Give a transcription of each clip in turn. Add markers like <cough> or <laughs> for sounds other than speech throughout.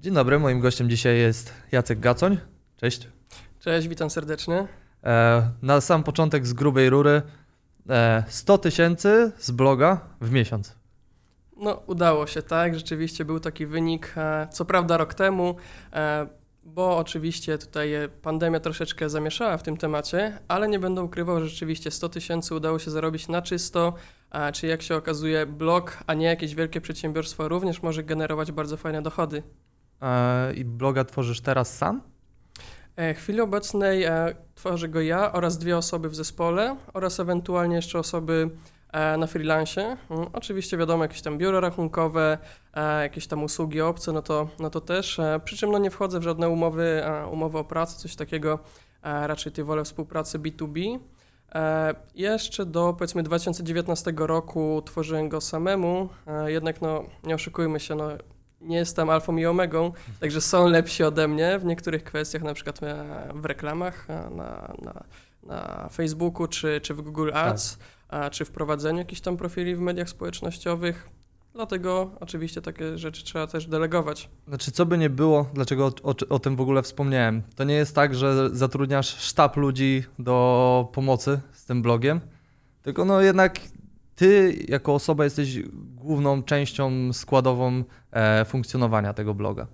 Dzień dobry, moim gościem dzisiaj jest Jacek Gacoń. Cześć. Cześć, witam serdecznie. E, na sam początek z grubej rury e, 100 tysięcy z bloga w miesiąc. No, udało się, tak. Rzeczywiście był taki wynik, e, co prawda rok temu, e, bo oczywiście tutaj pandemia troszeczkę zamieszała w tym temacie, ale nie będę ukrywał, że rzeczywiście 100 tysięcy udało się zarobić na czysto, e, czyli jak się okazuje, blog, a nie jakieś wielkie przedsiębiorstwo również może generować bardzo fajne dochody. E, I bloga tworzysz teraz sam? W chwili obecnej tworzę go ja oraz dwie osoby w zespole oraz ewentualnie jeszcze osoby E, na freelancie. Mm, oczywiście wiadomo, jakieś tam biuro rachunkowe, e, jakieś tam usługi obce, no to, no to też. E, przy czym no nie wchodzę w żadne umowy, umowy o pracę, coś takiego. Raczej tej wolę współpracy B2B. Jeszcze do powiedzmy 2019 roku tworzyłem go samemu, jednak no nie oszukujmy się, no nie jestem alfą i omegą, także są lepsi ode mnie w niektórych kwestiach, na przykład w reklamach na, na, na Facebooku czy, czy w Google Ads. Tak czy wprowadzeniu jakichś tam profili w mediach społecznościowych. Dlatego oczywiście takie rzeczy trzeba też delegować. Znaczy, co by nie było, dlaczego o, o, o, tym w ogóle wspomniałem? To nie jest tak, że zatrudniasz sztab ludzi do pomocy z tym blogiem, tylko no jednak ty jako osoba jesteś główną częścią składową e, funkcjonowania tego bloga.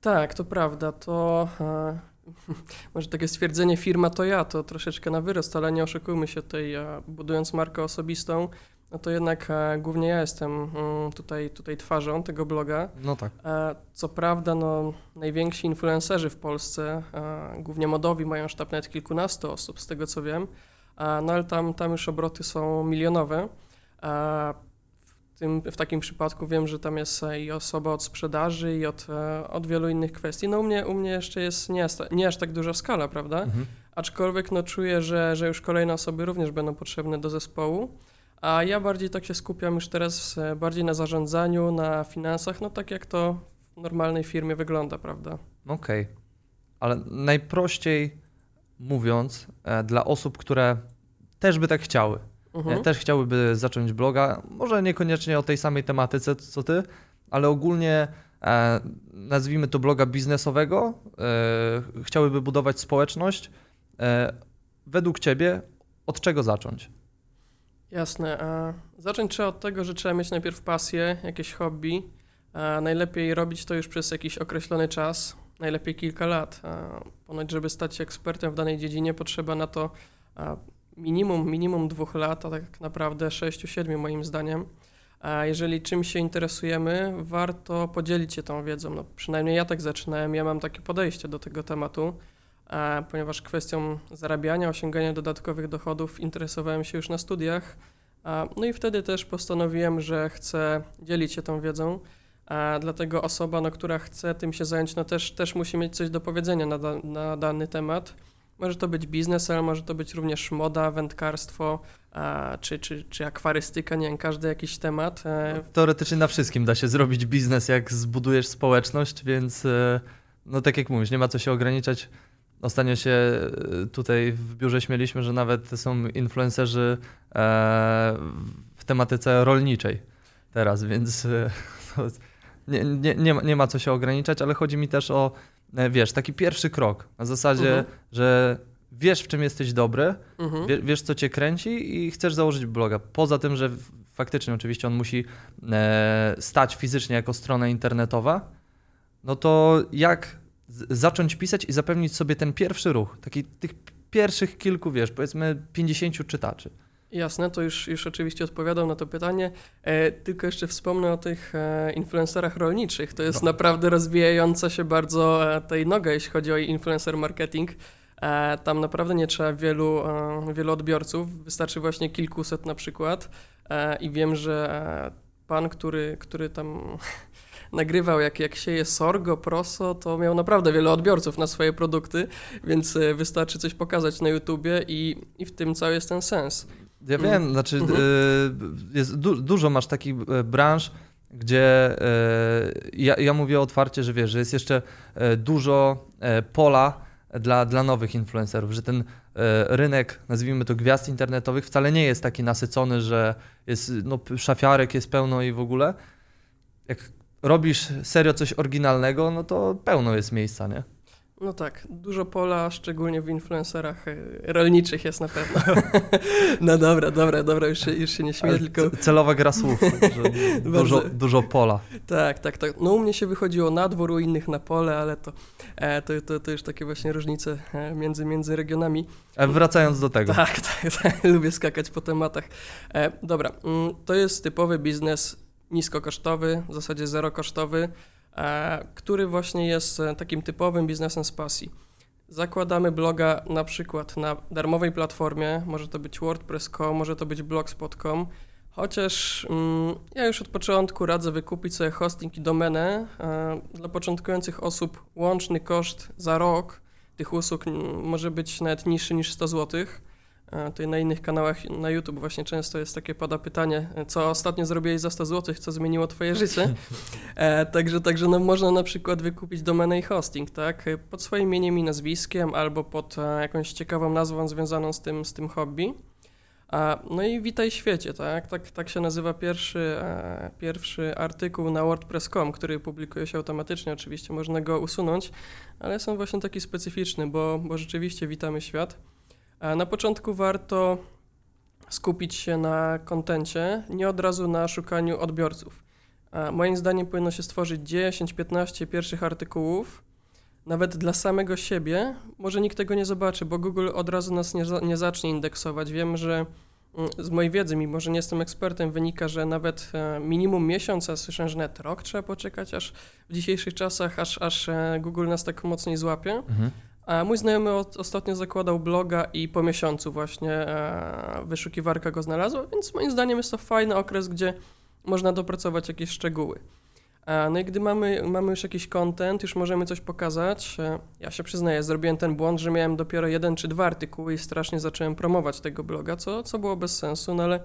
Tak, to prawda. To e, <laughs> może takie stwierdzenie firma to ja, to troszeczkę na wyrost, ale nie oszukujmy się tutaj, budując markę osobistą, no to jednak e, głównie ja jestem mm, tutaj, tutaj twarzą tego bloga. No tak. E, co prawda, no, najwięksi influencerzy w Polsce, e, głównie modowi, mają sztab nawet kilkunastu osób, z tego co wiem, no ale tam, tam już obroty są milionowe tym, w takim przypadku wiem, że tam jest e, i osoba od sprzedaży, i od, e, od wielu innych kwestii. No u mnie, u mnie jeszcze jest nie, nie aż tak duża skala, prawda? Mhm. Aczkolwiek no, czuję, że, że już kolejne osoby również będą potrzebne do zespołu. A ja bardziej tak się skupiam już teraz e, bardziej na zarządzaniu, na finansach, no tak jak to w normalnej firmie wygląda, prawda? Okej. Okay. Ale najprościej mówiąc, dla osób, które też by tak chciały, mhm. też chciałyby zacząć bloga, może niekoniecznie o tej samej tematyce co ty, ale ogólnie e, nazwijmy to bloga biznesowego, e, chciałyby budować społeczność. E, według ciebie od czego zacząć? Jasne. Zacząć trzeba od tego, że trzeba mieć najpierw pasję, jakieś hobby. Najlepiej robić to już przez jakiś określony czas, najlepiej kilka lat. Ponoć, żeby stać się ekspertem w danej dziedzinie, potrzeba na to minimum, minimum dwóch lat, a tak naprawdę sześciu, siedmiu moim zdaniem. A jeżeli czymś się interesujemy, warto podzielić się tą wiedzą. No, przynajmniej ja tak zaczynałem, ja mam takie podejście do tego tematu, ponieważ kwestią zarabiania, osiągania dodatkowych dochodów interesowałem się już na studiach. no i wtedy też postanowiłem, że chcę dzielić się tą wiedzą. dlatego osoba, no, która chce tym się zająć, no też, też musi mieć coś do powiedzenia na, da, na dany temat. Może to być biznes, ale może to być również moda, wędkarstwo, a, czy, czy, czy akwarystyka, nie wiem, każdy jakiś temat. E, teoretycznie na wszystkim da się zrobić biznes, jak zbudujesz społeczność, więc e, no tak jak mówisz, nie ma co się ograniczać. Ostatnio się e, tutaj w biurze śmieliśmy, że nawet są influencerzy w tematyce rolniczej teraz, więc <laughs> nie, nie, nie, ma, nie ma co się ograniczać, ale chodzi mi też o wiesz, taki pierwszy krok. Na zasadzie, mhm. że wiesz, w czym jesteś dobry, mhm. wiesz, co cię kręci i chcesz założyć bloga. Poza tym, że faktycznie oczywiście on musi e, stać fizycznie jako strona internetowa, no to jak zacząć pisać i zapewnić sobie ten pierwszy ruch, taki tych pierwszych kilku, wiesz, powiedzmy 50 czytaczy. Jasne, to już, już oczywiście odpowiadam na to pytanie. E, tylko jeszcze wspomnę o tych e, influencerach rolniczych. To jest no. naprawdę rozwijająca się bardzo e, tej noga, jeśli chodzi o influencer marketing. E, tam naprawdę nie trzeba wielu, e, wielu odbiorców, wystarczy właśnie kilkuset na przykład. E, I wiem, że pan, który, który tam <laughs> nagrywał, jak, jak sieje sorgo, proso, to miał naprawdę wiele odbiorców na swoje produkty, więc wystarczy coś pokazać na YouTubie i, i w tym cały jest ten sens. Ja wiem, mm. znaczy mhm. y, jest, du, dużo masz takich e, branż, gdzie y, ja, ja mówię otwarcie, że wiesz, że jest jeszcze e, dużo pola dla, dla nowych influencerów, że ten rynek, nazwijmy to gwiazd internetowych, wcale nie jest taki nasycony, że jest, no, szafiarek jest pełno i w ogóle. Jak robisz serio coś oryginalnego, no to pełno jest miejsca, nie? No tak, dużo pola, szczególnie w influencerach e, rolniczych jest na pewno. <laughs> no dobra, dobra, dobra, już się, już się nie śmieję, tylko... Celowa gra słów, <laughs> dużo, dużo pola. Tak, tak, tak. No u mnie się wychodziło na dwór, u innych na pole, ale to, e, to, to, to już takie właśnie różnice e, między, między regionami. A wracając do tego. Tak, <laughs> tak, tak. lubię skakać po tematach. Dobra, mm, to jest typowy biznes niskokosztowy, w zasadzie zerokosztowy. E, który właśnie jest e, takim typowym biznesem z pasji. Zakładamy bloga na przykład na darmowej platformie, może to być WordPress.com, może to być blogspot.com, chociaż mm, ja już od początku radzę wykupić sobie hosting i domenę. E, dla początkujących osób łączny koszt za rok tych usług mm, może być nawet niższy niż 100 złotych. Tutaj na innych kanałach na YouTube właśnie często jest takie pada pytanie, co ostatnio zrobiłeś za 100 zł, co zmieniło twoje życie. E, także także no, można na przykład wykupić domenę i hosting, tak? Pod swoim imieniem i nazwiskiem albo pod e, jakąś ciekawą nazwą związaną z tym, z tym hobby. A, no i witaj świecie, tak? Tak, tak się nazywa pierwszy, e, pierwszy artykuł na WordPress.com, który publikuje się automatycznie, oczywiście można go usunąć, ale jest on właśnie taki specyficzny, bo, bo rzeczywiście witamy świat. Na początku warto skupić się na kontencie, nie od razu na szukaniu odbiorców. Moim zdaniem powinno się stworzyć 10-15 pierwszych artykułów, nawet dla samego siebie. Może nikt tego nie zobaczy, bo Google od razu nas nie, nie zacznie indeksować. Wiem, że mm, z mojej wiedzy, mimo że nie jestem ekspertem, wynika, że nawet e, minimum miesiąc, a słyszę, że nawet rok trzeba poczekać, aż w dzisiejszych czasach, aż, aż e, Google nas tak mocniej złapie. Mhm. A mój znajomy ostatnio zakładał bloga i po miesiącu właśnie e, wyszukiwarka go znalazła, więc moim zdaniem jest to fajny okres, gdzie można dopracować jakieś szczegóły. E, no i gdy mamy, mamy już jakiś content, już możemy coś pokazać. E, ja się przyznaję, zrobiłem ten błąd, że miałem dopiero jeden czy dwa artykuły i strasznie zacząłem promować tego bloga, co, co było bez sensu, no ale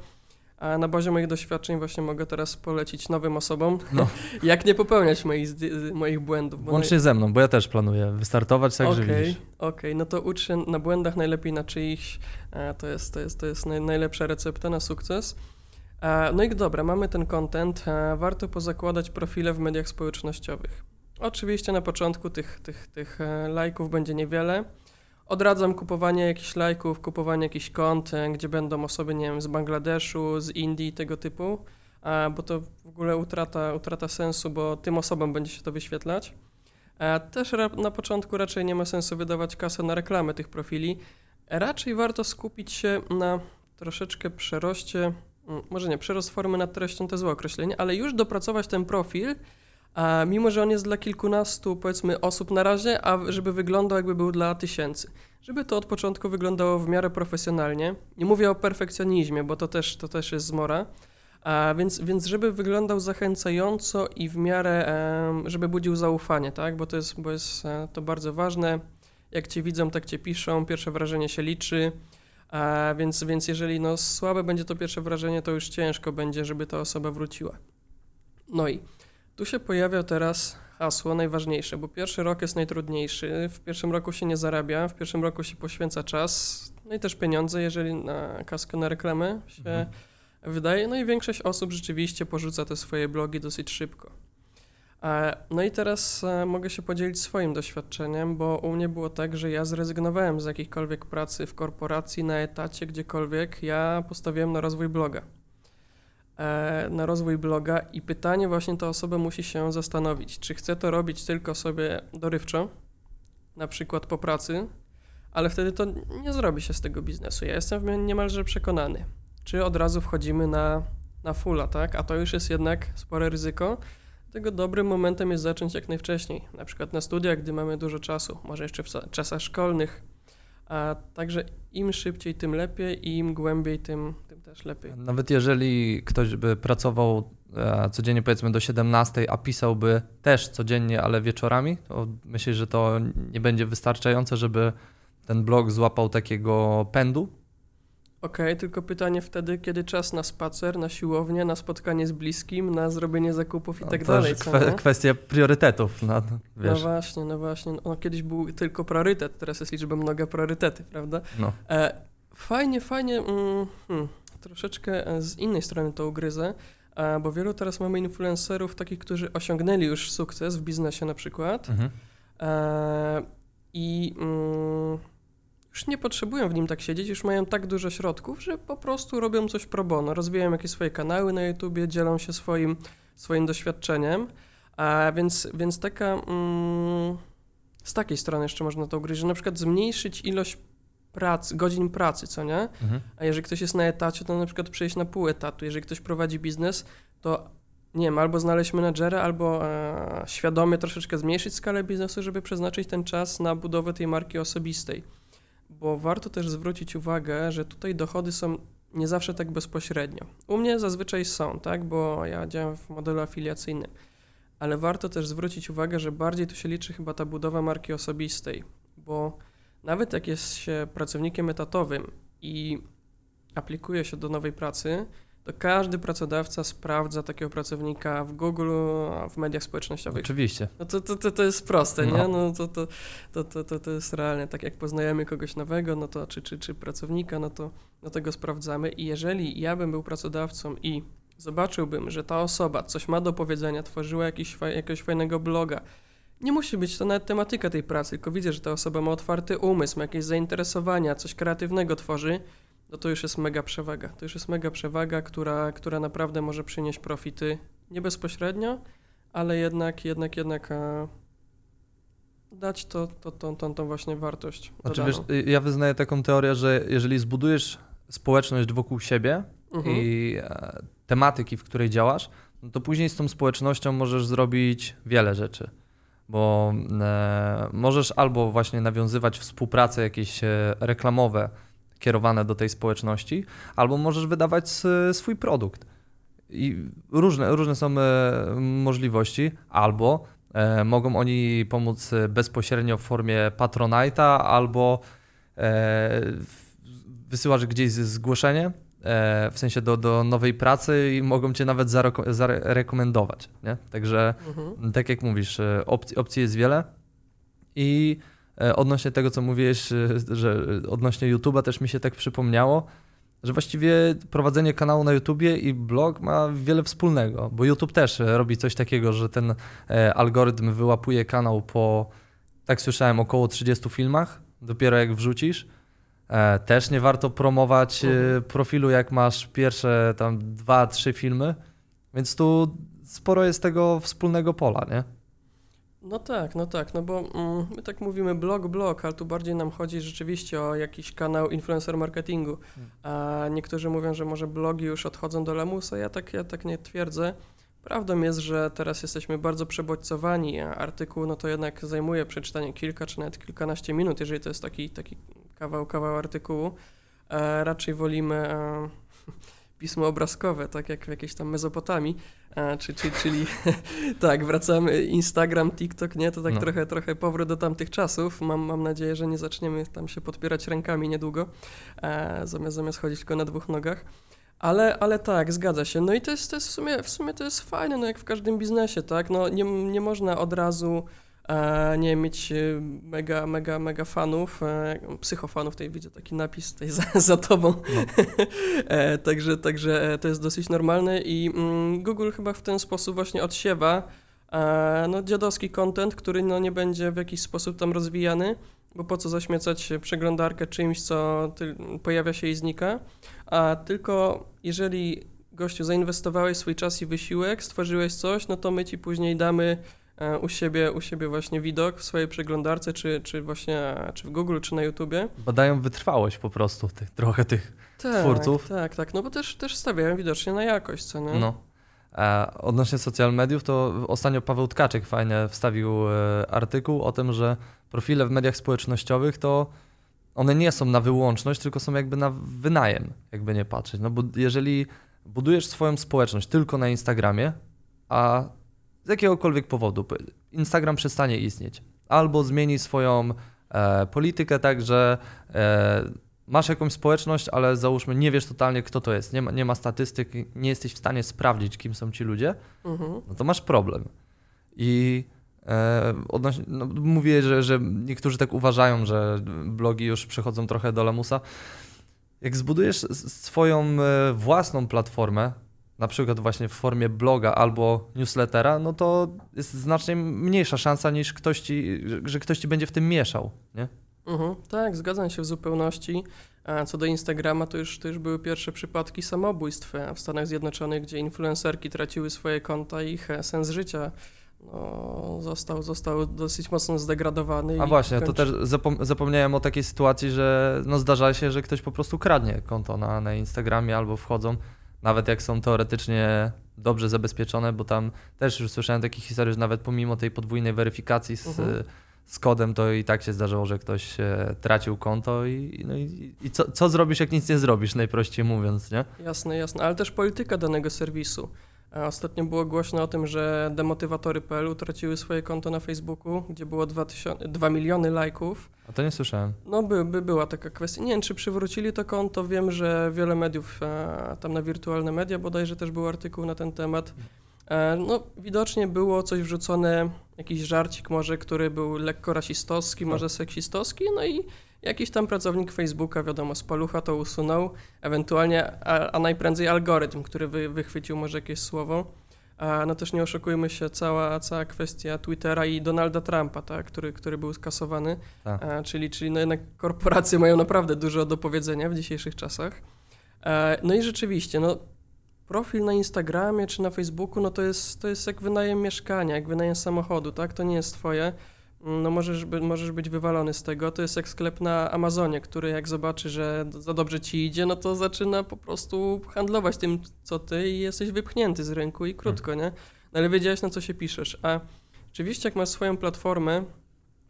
a na bazie moich doświadczeń właśnie mogę teraz polecić nowym osobom, no. <laughs> jak nie popełniać moich, moich błędów. Łącznie ze mną, bo ja też planuję wystartować, także okay, widzisz. Okej, okay. no to ucz się na błędach, najlepiej na czyichś. To jest, to jest, to jest najlepsza recepta na sukces. No i dobra, mamy ten content. Warto pozakładać profile w mediach społecznościowych. Oczywiście na początku tych, tych, tych e, lajków będzie niewiele, Odradzam kupowanie jakichś lajków, kupowanie jakichś kont, e, gdzie będą osoby, nie wiem, z Bangladeszu, z Indii, tego typu, bo to w ogóle utrata, utrata sensu, bo tym osobom będzie się to wyświetlać. Też na początku raczej nie ma sensu wydawać kasy na reklamę tych profili. Raczej warto skupić się na troszeczkę przeroście, może nie, przerost formy nad treścią to złe określenie, ale już dopracować ten profil, a mimo, że on jest dla kilkunastu, powiedzmy, osób na razie, a żeby wyglądał jakby był dla tysięcy. Żeby to od początku wyglądało w miarę profesjonalnie. Nie mówię o perfekcjonizmie, bo to też, to też jest zmora. A więc, więc żeby wyglądał zachęcająco i w miarę, żeby budził zaufanie, tak? Bo to jest, bo jest e, to bardzo ważne. Jak cię widzą, tak cię piszą, pierwsze wrażenie się liczy. A więc, więc jeżeli no, słabe będzie to pierwsze wrażenie, to już ciężko będzie, żeby ta osoba wróciła. No i tu się pojawia teraz hasło najważniejsze, bo pierwszy rok jest najtrudniejszy. W pierwszym roku się nie zarabia, w pierwszym roku się poświęca czas, no i też pieniądze, jeżeli na kaskę na reklamę się mhm. wydaje. No i większość osób rzeczywiście porzuca te swoje blogi dosyć szybko. No i teraz e, mogę się podzielić swoim doświadczeniem, bo u mnie było tak, że ja zrezygnowałem z jakiejkolwiek pracy w korporacji, na etacie, gdziekolwiek. Ja postawiłem na rozwój bloga. E, na rozwój bloga i pytanie właśnie ta osoba musi się zastanowić, czy chce to robić tylko sobie dorywczo, na przykład po pracy, ale wtedy to nie zrobi się z tego biznesu. Ja jestem niemalże przekonany. Czy od razu wchodzimy na, na fulla, tak? A to już jest jednak spore ryzyko. Dlatego dobrym momentem jest zacząć jak najwcześniej, na przykład na studiach, gdy mamy dużo czasu, może jeszcze w czasach szkolnych, a także im szybciej, tym lepiej i im głębiej, tym, tym też lepiej. Nawet jeżeli ktoś by pracował e, codziennie powiedzmy do 17, a pisałby też codziennie, ale wieczorami, to myślę, że to nie będzie wystarczające, żeby ten blog złapał takiego pędu? Okej, okay, tylko pytanie wtedy, kiedy czas na spacer, na siłownię, na spotkanie z bliskim, na zrobienie zakupów i no, tak to dalej. Kwe kwestia priorytetów. No, wiesz. no właśnie, no właśnie. No, kiedyś był tylko priorytet, teraz jest liczba mnoga priorytety, prawda? No. E, fajnie, fajnie. Mm, hmm, troszeczkę z innej strony to ugryzę. e, bo wielu teraz mamy influencerów takich, którzy osiągnęli już sukces w biznesie na przykład Mhm. e, i mm, już nie potrzebują w nim tak siedzieć, już mają tak dużo środków, że po prostu robią coś pro bono, rozwijają jakieś swoje kanały na YouTubie, dzielą się swoim, swoim doświadczeniem, a więc, więc taka, mm, z takiej strony jeszcze można to ugryźć, że na przykład zmniejszyć ilość prac, godzin pracy, co nie? Mhm. A jeżeli ktoś jest na etacie, to na przykład przejść na pół etatu. Jeżeli ktoś prowadzi biznes, to nie wiem, albo znaleźć menadżera, albo e, świadomie troszeczkę zmniejszyć skalę biznesu, żeby przeznaczyć ten czas na budowę tej marki osobistej. Bo warto też zwrócić uwagę, że tutaj dochody są nie zawsze tak bezpośrednio. U mnie zazwyczaj są, tak, bo ja działam w modelu afiliacyjnym. Ale warto też zwrócić uwagę, że bardziej tu się liczy chyba ta budowa marki osobistej, bo nawet jak jest się pracownikiem etatowym i aplikuje się do nowej pracy, to każdy pracodawca sprawdza takiego pracownika w Google, w mediach społecznościowych. Oczywiście. No to, to, to, to jest proste, No. nie? No to, to, to, to, to, to jest realne. Tak jak poznajemy kogoś nowego, no to czy, czy, czy pracownika, no to, no to go sprawdzamy. I jeżeli ja bym był pracodawcą i zobaczyłbym, że ta osoba coś ma do powiedzenia, tworzyła jakiś, jakiegoś fajnego bloga, nie musi być to nawet tematyka tej pracy, tylko widzę, że ta osoba ma otwarty umysł, ma jakieś zainteresowania, coś kreatywnego tworzy, no to już jest mega przewaga. To już jest mega przewaga, która, która naprawdę może przynieść profity nie bezpośrednio, ale jednak, jednak, jednak e, dać to, to, to, tą, tą właśnie wartość. Znaczy, wiesz, y, ja wyznaję taką teorię, że jeżeli zbudujesz społeczność wokół siebie Mhm. i e, tematyki, w której działasz, no to później z tą społecznością możesz zrobić wiele rzeczy. Bo e, możesz albo właśnie nawiązywać współprace jakieś e, reklamowe kierowane do tej społeczności, albo możesz wydawać swój produkt. I różne, różne są e, możliwości, albo e, mogą oni pomóc e, bezpośrednio w formie Patronite'a, albo wysyłasz gdzieś zgłoszenie, w sensie do, do nowej pracy i mogą cię nawet zareko- zarekomendować. Nie? Także Mhm. tak jak mówisz, opcji, opcji jest wiele i odnośnie tego, co mówiłeś, e, że odnośnie YouTube'a też mi się tak przypomniało, że właściwie prowadzenie kanału na YouTubie i blog ma wiele wspólnego, bo YouTube też e, robi coś takiego, że ten e, algorytm wyłapuje kanał po, tak słyszałem, około 30 filmach, dopiero jak wrzucisz. E, też nie warto promować e, Mhm. profilu, jak masz pierwsze tam dwa, trzy filmy, więc tu sporo jest tego wspólnego pola, nie? No tak, no tak, no bo mm, my tak mówimy blog, blog, ale tu bardziej nam chodzi rzeczywiście o jakiś kanał influencer marketingu. Hmm. A niektórzy mówią, że może blogi już odchodzą do lamusa, ja tak, ja tak nie twierdzę. Prawdą jest, że teraz jesteśmy bardzo przebodźcowani, a artykuł no to jednak zajmuje przeczytanie kilka czy nawet kilkanaście minut, jeżeli to jest taki, taki kawał, kawał artykułu. E, raczej wolimy e, <laughs> pismo obrazkowe, tak jak w jakiejś tam Mezopotamii, e, czy, czy, czyli <laughs> tak, wracamy Instagram, TikTok, nie, to tak No. trochę, trochę powrót do tamtych czasów. Mam, mam nadzieję, że nie zaczniemy tam się podpierać rękami niedługo, e, zamiast, zamiast chodzić tylko na dwóch nogach. Ale, ale tak, zgadza się. No i to jest, to jest w, sumie, w sumie to jest fajne, no jak w każdym biznesie, tak? No nie, nie można od razu e, nie mieć e, mega, mega, mega fanów, e, psychofanów, tutaj widzę taki napis tutaj <laughs> za, za tobą. <laughs> e, także, także to jest dosyć normalne i mm, Google chyba w ten sposób właśnie odsiewa no, dziadowski content, który no, nie będzie w jakiś sposób tam rozwijany, bo po co zaśmiecać przeglądarkę czymś, co pojawia się i znika, a tylko jeżeli gościu zainwestowałeś swój czas i wysiłek, stworzyłeś coś, no to my ci później damy u siebie, u siebie właśnie widok w swojej przeglądarce, czy, czy właśnie czy w Google, czy na YouTubie. Badają wytrwałość po prostu, tych, trochę tych Tak, twórców. tak, tak, no bo też, też stawiają widocznie na jakość, co nie? No. E, odnośnie social mediów, to ostatnio Paweł Tkaczyk fajnie wstawił e, artykuł o tym, że profile w mediach społecznościowych to one nie są na wyłączność, tylko są jakby na wynajem, jakby nie patrzeć. No bo jeżeli budujesz swoją społeczność tylko na Instagramie, a z jakiegokolwiek powodu Instagram przestanie istnieć, albo zmieni swoją e, politykę tak, że e, masz jakąś społeczność, ale załóżmy nie wiesz totalnie kto to jest, nie ma, nie ma statystyk, nie jesteś w stanie sprawdzić kim są ci ludzie, Mhm. no to masz problem. I e, odnośnie, no, mówię, że, że niektórzy tak uważają, że blogi już przechodzą trochę do lamusa. Jak zbudujesz swoją e, własną platformę, na przykład właśnie w formie bloga albo newslettera, no to jest znacznie mniejsza szansa niż ktoś ci, że ktoś ci będzie w tym mieszał, nie? Mhm, tak, zgadzam się w zupełności. A co do Instagrama, to już, to już były pierwsze przypadki samobójstw w Stanach Zjednoczonych, gdzie influencerki traciły swoje konta i ich sens życia no, został, został dosyć mocno zdegradowany. A właśnie, kończy... to też zapom zapomniałem o takiej sytuacji, że no zdarza się, że ktoś po prostu kradnie konto na, na Instagramie albo wchodzą, nawet jak są teoretycznie dobrze zabezpieczone, bo tam też już słyszałem takie historie, że nawet pomimo tej podwójnej weryfikacji z, mhm. z kodem, to i tak się zdarzało, że ktoś tracił konto i, no i, i co, co zrobisz, jak nic nie zrobisz, najprościej mówiąc, nie? Jasne, jasne, ale też polityka danego serwisu. Ostatnio było głośno o tym, że demotywatory.pl utraciły swoje konto na Facebooku, gdzie było 2, 2 miliony lajków. A to nie słyszałem. No by, by była taka kwestia. Nie wiem, czy przywrócili to konto. Wiem, że wiele mediów, e, tam na wirtualne media bodajże też był artykuł na ten temat. E, no, widocznie było coś wrzucone, jakiś żarcik może, który był lekko rasistowski, może seksistowski, no i Jakiś tam pracownik Facebooka, wiadomo, z palucha to usunął, ewentualnie, a, a najprędzej algorytm, który wy, wychwycił może jakieś słowo. A, no też nie oszukujmy się, cała, cała kwestia Twittera i Donalda Trumpa, tak, który, który był skasowany, tak. a, czyli, czyli no jednak korporacje mają naprawdę dużo do powiedzenia w dzisiejszych czasach. No i rzeczywiście, no profil na Instagramie czy na Facebooku, no to jest, to jest jak wynajem mieszkania, jak wynajem samochodu, tak, to nie jest twoje no możesz, by, możesz być wywalony z tego. To jest jak sklep na Amazonie, który jak zobaczy, że za dobrze ci idzie, no to zaczyna po prostu handlować tym, co ty i jesteś wypchnięty z rynku i krótko, nie? No ale wiedziałeś, na co się piszesz. A oczywiście, jak masz swoją platformę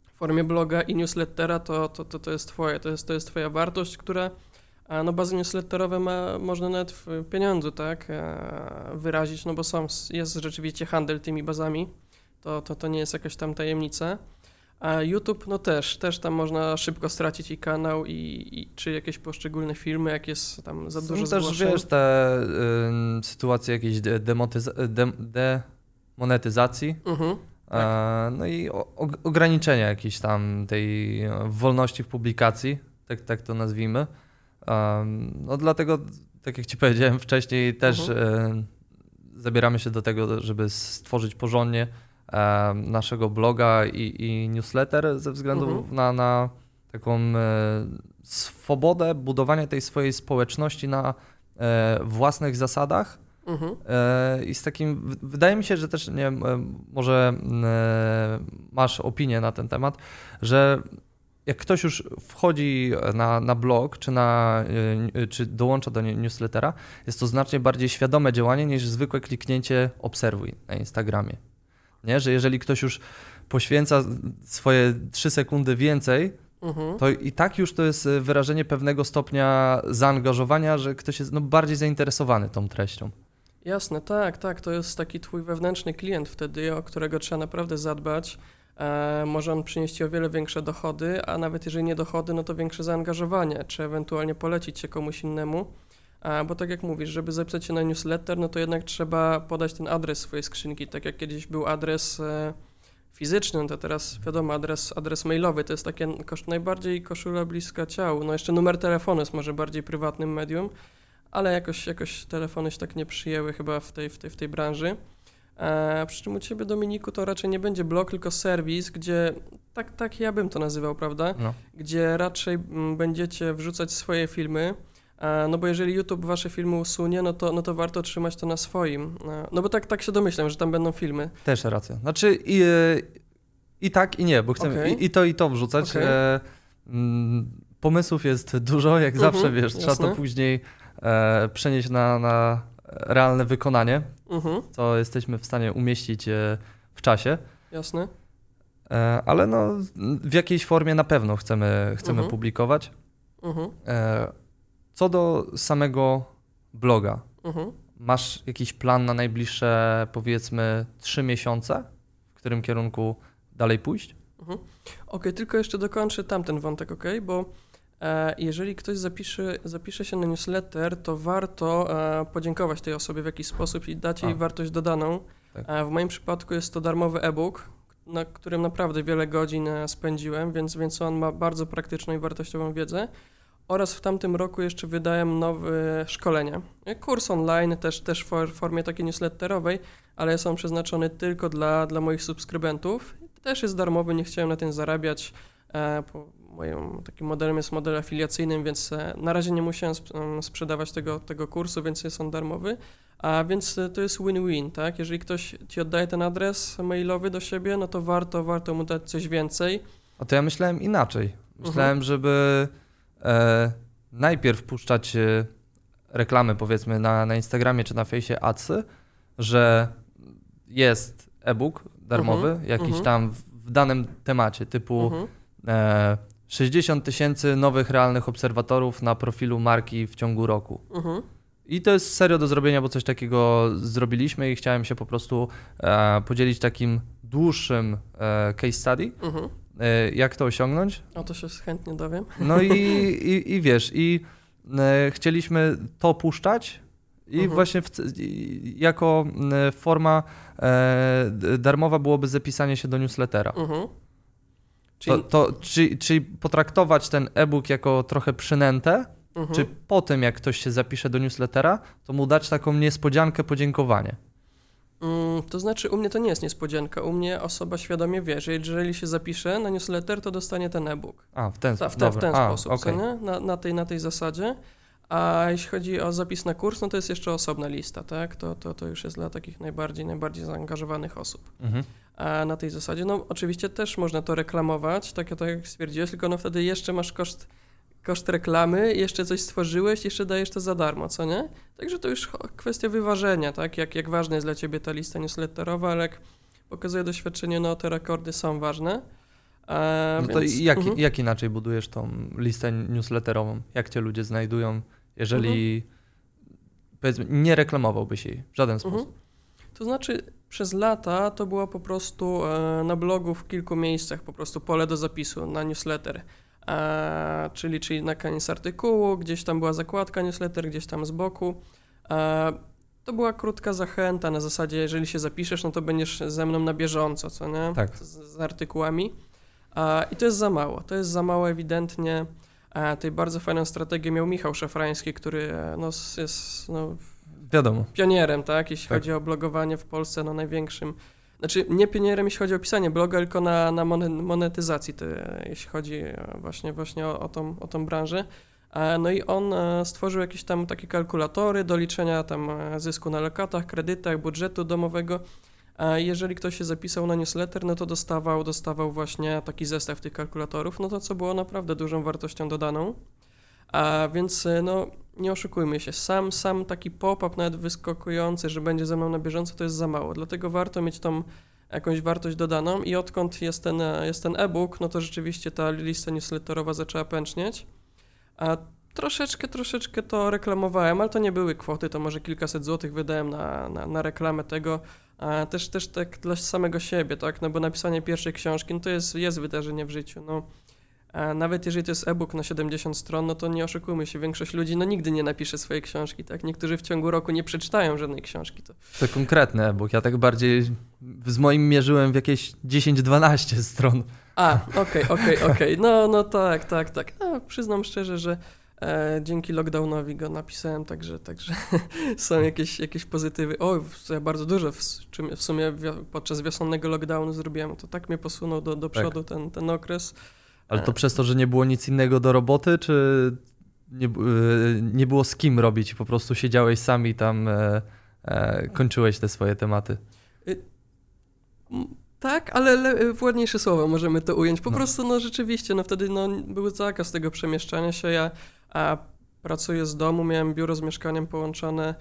w formie bloga i newslettera, to, to, to, to jest twoje, to jest, to jest twoja wartość, która a no bazy newsletterowe ma, można nawet w pieniądzu, tak, wyrazić, no bo są, jest rzeczywiście handel tymi bazami, to, to, to nie jest jakaś tam tajemnica. A YouTube, no też, też tam można szybko stracić i kanał, i, i czy jakieś poszczególne filmy, jak jest tam za dużo Są też, wiesz, te y, sytuacje jakiejś demotyza- de, demonetyzacji, mhm, tak. no i o, ograniczenia jakiejś tam tej wolności w publikacji, tak, tak to nazwijmy. no dlatego, tak jak ci powiedziałem wcześniej, też mhm. y, zabieramy się do tego, żeby stworzyć porządnie naszego bloga i, i newsletter ze względu mhm. na, na taką e, swobodę budowania tej swojej społeczności na e, własnych zasadach. Mhm. E, I z takim, wydaje mi się, że też nie wiem, może masz opinię na ten temat, że jak ktoś już wchodzi na, na blog, czy, na, czy dołącza do newslettera, jest to znacznie bardziej świadome działanie niż zwykłe kliknięcie obserwuj na Instagramie. Nie? Że jeżeli ktoś już poświęca swoje 3 sekundy więcej, mhm. to i tak już to jest wyrażenie pewnego stopnia zaangażowania, że ktoś jest no, bardziej zainteresowany tą treścią. Jasne, tak, tak. To jest taki twój wewnętrzny klient wtedy, o którego trzeba naprawdę zadbać. E, może on przynieść ci o wiele większe dochody, a nawet jeżeli nie dochody, no to większe zaangażowanie, czy ewentualnie polecić się komuś innemu. Bo tak jak mówisz, żeby zapisać się na newsletter, no to jednak trzeba podać ten adres swojej skrzynki. Tak jak kiedyś był adres e, fizyczny, no to teraz wiadomo, adres, adres mailowy to jest takie kosz, najbardziej koszula bliska ciału. No jeszcze numer telefonu jest może bardziej prywatnym medium, ale jakoś, jakoś telefony się tak nie przyjęły chyba w tej, w tej, w tej branży. E, przy czym u Ciebie, Dominiku, to raczej nie będzie blog, tylko serwis, gdzie tak, tak ja bym to nazywał, prawda? No. Gdzie raczej mm, będziecie wrzucać swoje filmy, no bo jeżeli YouTube wasze filmy usunie, no to, no to warto trzymać to na swoim. E, no bo tak, tak się domyślam, że tam będą filmy. Też racja. Znaczy i, i tak, i nie, bo chcemy okay. i, i, to, i to wrzucać. Okay. E, mm, pomysłów jest dużo, jak mhm, zawsze, wiesz, jasne. trzeba to później e, przenieść na, na realne wykonanie, mhm. co jesteśmy w stanie umieścić e, w czasie. Jasne. E, ale no, w jakiejś formie na pewno chcemy, chcemy mhm. publikować. Mhm. Co do samego bloga, mhm. masz jakiś plan na najbliższe powiedzmy trzy miesiące, w którym kierunku dalej pójść? Mhm. Okej, okay, tylko jeszcze dokończę tamten wątek, ok? Bo e, jeżeli ktoś zapisze, zapisze się na newsletter, to warto e, podziękować tej osobie w jakiś sposób i dać jej A. wartość dodaną. Tak. E, w moim przypadku jest to darmowy e-book, na którym naprawdę wiele godzin e, spędziłem, więc, więc on ma bardzo praktyczną i wartościową wiedzę. Oraz w tamtym roku jeszcze wydałem nowe szkolenie. Kurs online, też, też w formie takiej newsletterowej, ale są przeznaczone tylko dla, dla moich subskrybentów. Też jest darmowy, nie chciałem na tym zarabiać. E, moim takim modelem jest model afiliacyjny, więc e, na razie nie musiałem sprzedawać tego, tego kursu, więc jest on darmowy. A więc e, to jest win-win, tak? Jeżeli ktoś ci oddaje ten adres mailowy do siebie, no to warto, warto mu dać coś więcej. A to ja myślałem inaczej. Myślałem, mhm. żeby e, najpierw puszczać e, reklamy powiedzmy na, na Instagramie czy na fejsie adsy, że jest e-book darmowy, mhm. jakiś mhm. tam w, w, danym temacie, typu mhm. e, 60 tysięcy nowych realnych obserwatorów na profilu marki w ciągu roku. I to jest serio do zrobienia, bo coś takiego zrobiliśmy i chciałem się po prostu e, podzielić takim dłuższym e, case study, e, jak to osiągnąć. O to się chętnie dowiem. No i, <laughs> i, i wiesz, i e, chcieliśmy to puszczać i mhm. właśnie w, jako e, forma e, darmowa byłoby zapisanie się do newslettera. Mhm. Czyli... To, to, czyli, czyli potraktować ten e-book jako trochę przynętę, mhm. czy po tym, jak ktoś się zapisze do newslettera, to mu dać taką niespodziankę, podziękowanie. Mm, to znaczy, u mnie to nie jest niespodzianka. U mnie osoba świadomie wie, że jeżeli się zapisze na newsletter, to dostanie ten e-book. A, w ten, Ta, w ten, w ten A, sposób, okay. na, na, tej, na tej zasadzie. A jeśli chodzi o zapis na kurs, no to jest jeszcze osobna lista, tak? To, to, to już jest dla takich najbardziej, najbardziej zaangażowanych osób. Mhm. A na tej zasadzie, no oczywiście też można to reklamować, tak, tak jak stwierdziłeś, tylko no wtedy jeszcze masz koszt, koszt reklamy, jeszcze coś stworzyłeś, jeszcze dajesz to za darmo, co nie? Także to już kwestia wyważenia, tak? Jak, jak ważna jest dla ciebie ta lista newsletterowa, ale jak pokazuje doświadczenie, no te rekordy są ważne. E, no to więc, jak, mhm. jak inaczej budujesz tą listę newsletterową? Jak cię ludzie znajdują, jeżeli mhm. powiedzmy nie reklamowałbyś jej w żaden mhm. sposób? Mhm. To znaczy przez lata to było po prostu e, na blogu w kilku miejscach po prostu pole do zapisu na newsletter. E, czyli, czyli na koniec artykułu, gdzieś tam była zakładka newsletter, gdzieś tam z boku. E, to była krótka zachęta na zasadzie, jeżeli się zapiszesz, no to będziesz ze mną na bieżąco, co nie? Tak. Z, z artykułami. E, I to jest za mało. To jest za mało ewidentnie. E, tej bardzo fajną strategię miał Michał Szafrański, który e, no, jest no, Wiadomo. pionierem, tak? Jeśli tak. chodzi o blogowanie w Polsce, no największym. Znaczy, nie pionierem, jeśli chodzi o pisanie bloga, tylko na, na monetyzacji, te, jeśli chodzi właśnie, właśnie o, o, tą, o tą branżę. No i on stworzył jakieś tam takie kalkulatory do liczenia tam zysku na lokatach, kredytach, budżetu domowego jeżeli ktoś się zapisał na newsletter, no to dostawał, dostawał właśnie taki zestaw tych kalkulatorów, no to co było naprawdę dużą wartością dodaną. A więc e, no, nie oszukujmy się, sam, sam taki pop-up nawet wyskakujący, że będzie ze mną na bieżąco, to jest za mało. Dlatego warto mieć tą jakąś wartość dodaną i odkąd jest ten, jest ten e-book, no to rzeczywiście ta lista newsletterowa zaczęła pęcznieć. A troszeczkę, troszeczkę to reklamowałem, ale to nie były kwoty, to może kilkaset złotych wydałem na, na, na reklamę tego, a też, też tak dla samego siebie, tak, no bo napisanie pierwszej książki, no to jest, jest wydarzenie w życiu, no. A nawet jeżeli to jest e-book na 70 stron, no to nie oszukujmy się, większość ludzi no nigdy nie napisze swojej książki, tak? Niektórzy w ciągu roku nie przeczytają żadnej książki. To, to konkretny e-book, ja tak bardziej z moim mierzyłem w jakieś 10-12 stron. A, okej, okay, okej, okay, okej, okay. no, no tak, tak, tak. No, przyznam szczerze, że E, dzięki lockdownowi go napisałem, także, także <laughs> są jakieś, jakieś pozytywy. O, ja bardzo dużo w, w sumie podczas wiosennego lockdownu zrobiłem. To tak mnie posunął do, do tak. przodu tak. ten, ten okres. Ale to e. przez to, że nie było nic innego do roboty, czy nie, e, nie było z kim robić po prostu siedziałeś sam i tam e, e, kończyłeś te swoje tematy? Y, tak, ale w ładniejsze słowa możemy to ująć. Po no. prostu, no rzeczywiście, no wtedy no, był zakaz tego przemieszczania się. Ja a pracuję z domu, miałem biuro z mieszkaniem połączone,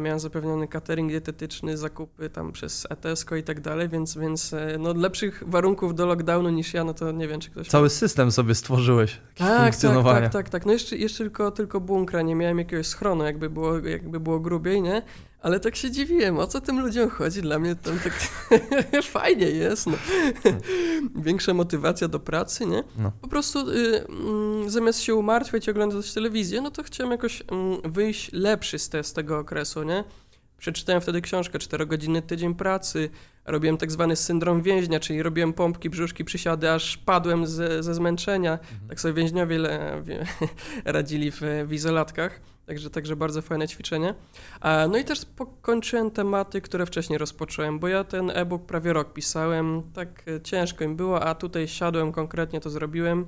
miałem zapewniony catering dietetyczny, zakupy tam przez ETSCO i tak dalej, więc, więc e, no, lepszych warunków do lockdownu niż ja, no to nie wiem, czy ktoś... Cały system sobie stworzyłeś, tak, funkcjonowania. Tak, tak, tak, tak. No jeszcze, jeszcze tylko, tylko bunkra, nie miałem jakiegoś schronu, jakby było, jakby było grubiej, nie? Ale tak się dziwiłem, o co tym ludziom chodzi? Dla mnie tam tak <laughs> fajnie jest. No. <laughs> Większa motywacja do pracy, nie? No. Po prostu y, mm, zamiast się umartwiać i oglądać telewizję, no to chciałem jakoś y, wyjść lepszy z, te, z tego okresu, nie? Przeczytałem wtedy książkę 4 godziny tydzień pracy, robiłem tak zwany syndrom więźnia, czyli robiłem pompki, brzuszki, przysiady, aż padłem ze, ze zmęczenia. Mhm. Tak sobie więźniowie le, wie, <laughs> radzili w, w izolatkach. Także, także bardzo fajne ćwiczenie. No i też pokończyłem tematy, które wcześniej rozpocząłem, bo ja ten e-book prawie rok pisałem, tak e, ciężko im było, a tutaj siadłem konkretnie, to zrobiłem.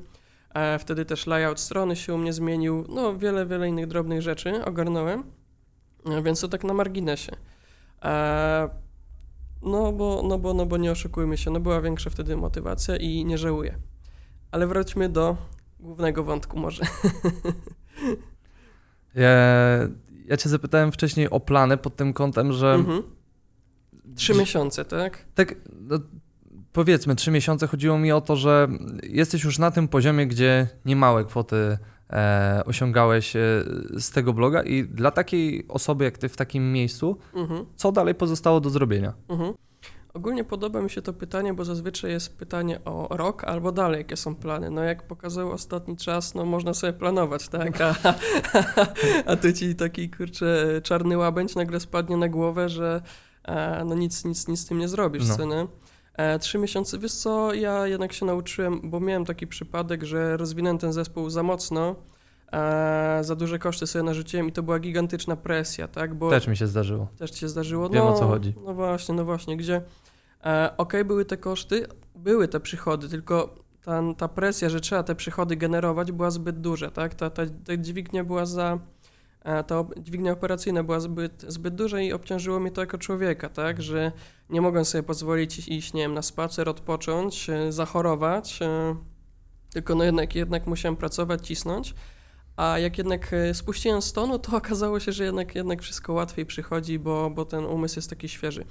E, Wtedy też layout strony się u mnie zmienił, no wiele, wiele innych drobnych rzeczy ogarnąłem, E, więc to tak na marginesie. No bo, no, bo, no bo nie oszukujmy się, no była większa wtedy motywacja i nie żałuję. Ale wróćmy do głównego wątku może. <laughs> Ja, ja cię zapytałem wcześniej o plany pod tym kątem, że Mhm. Trzy miesiące, tak? tak no, powiedzmy trzy miesiące chodziło mi o to, że jesteś już na tym poziomie, gdzie niemałe kwoty osiągałeś e, z tego bloga i dla takiej osoby jak ty w takim miejscu, Mhm. co dalej pozostało do zrobienia? Mhm. Ogólnie podoba mi się to pytanie, bo zazwyczaj jest pytanie o rok albo dalej, jakie są plany. No jak pokazał ostatni czas, no można sobie planować, tak? A, a ci taki, kurczę, czarny łabędź nagle spadnie na głowę, że e, no nic, nic, nic z tym nie zrobisz, No. co nie? E, trzy miesiące, wiesz co, ja jednak się nauczyłem, bo miałem taki przypadek, że rozwinąłem ten zespół za mocno, e, za duże koszty sobie narzuciłem i to była gigantyczna presja, tak? Bo Też mi się zdarzyło. też ci się zdarzyło? Wiem, no, o co chodzi. No właśnie, no właśnie, gdzie e, okej, były te koszty, były te przychody, tylko ta, ta presja, że trzeba te przychody generować była zbyt duża, tak? Ta, ta, ta dźwignia była za... e, Ta dźwignia operacyjna była zbyt, zbyt duża i obciążyło mnie to jako człowieka, tak? Że nie mogłem sobie pozwolić iść, nie wiem, na spacer, odpocząć, e, zachorować, e, tylko no jednak, jednak musiałem pracować, cisnąć. A jak jednak spuściłem z tonu, to <laughs> okazało się, że jednak, jednak wszystko łatwiej przychodzi, bo, bo ten umysł jest taki świeży.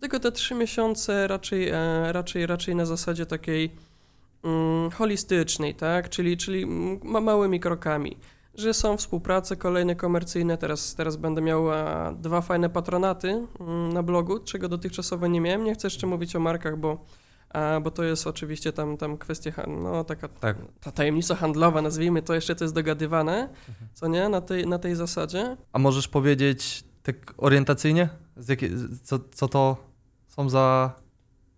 Tylko te trzy miesiące raczej, raczej, raczej na zasadzie takiej mm, holistycznej, tak? Czyli, czyli ma małymi krokami. Że są współprace kolejne komercyjne, teraz, teraz będę miał dwa fajne patronaty mm, na blogu, czego dotychczasowo nie miałem. Nie chcę jeszcze mówić o markach, bo, bo to jest oczywiście tam, tam kwestia, no taka Tak. ta tajemnica handlowa, nazwijmy to, jeszcze to jest dogadywane, co nie, na tej, na tej zasadzie. A możesz powiedzieć tak orientacyjnie, co, co to są za